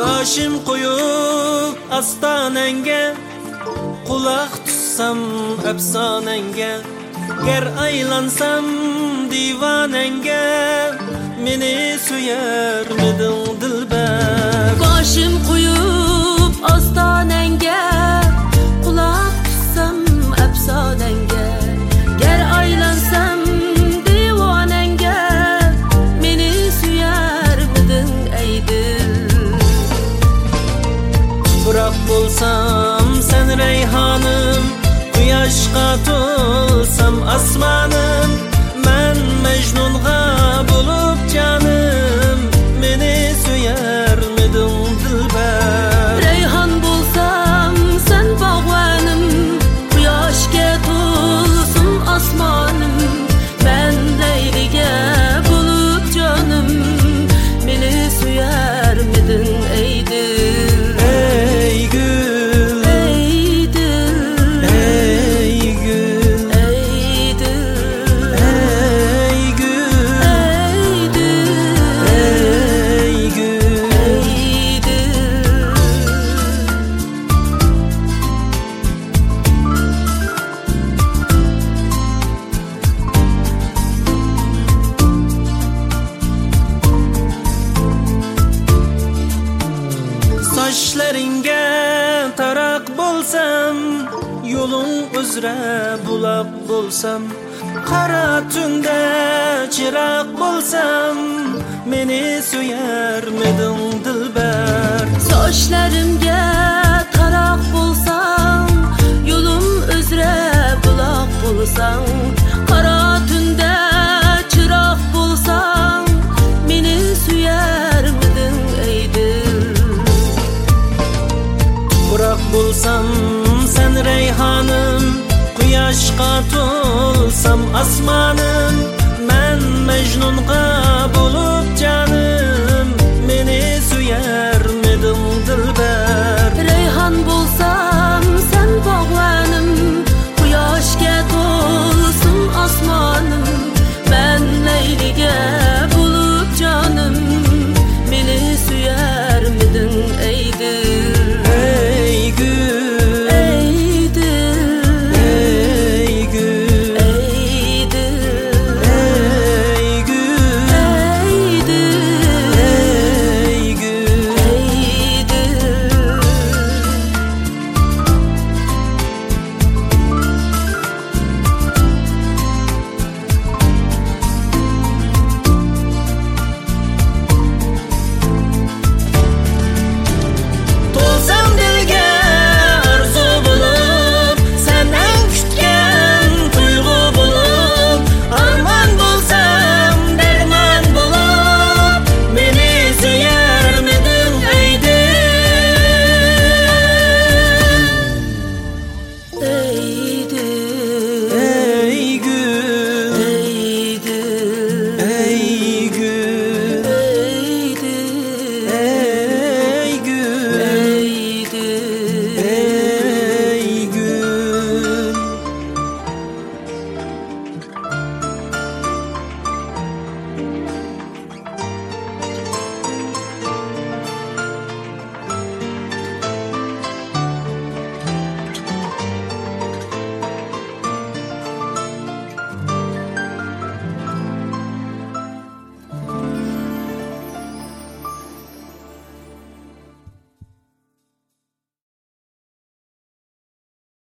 boshim qo'yib ostonangga quloq tutsam afsonangga gar aylansam divonangga meni suyarmiding dilbar boshim qo'yib Bulsam sen reyhanım Quyoshga to'lsam osmonim qoshlaringga taraq bo'lsam yo'ling uzra buloq bo'lsam qora tunda chiroq bo'lsam meni suyarmiding dilbar. Sochlarimga to'lsam osmonim man majnunga bo'lib jonim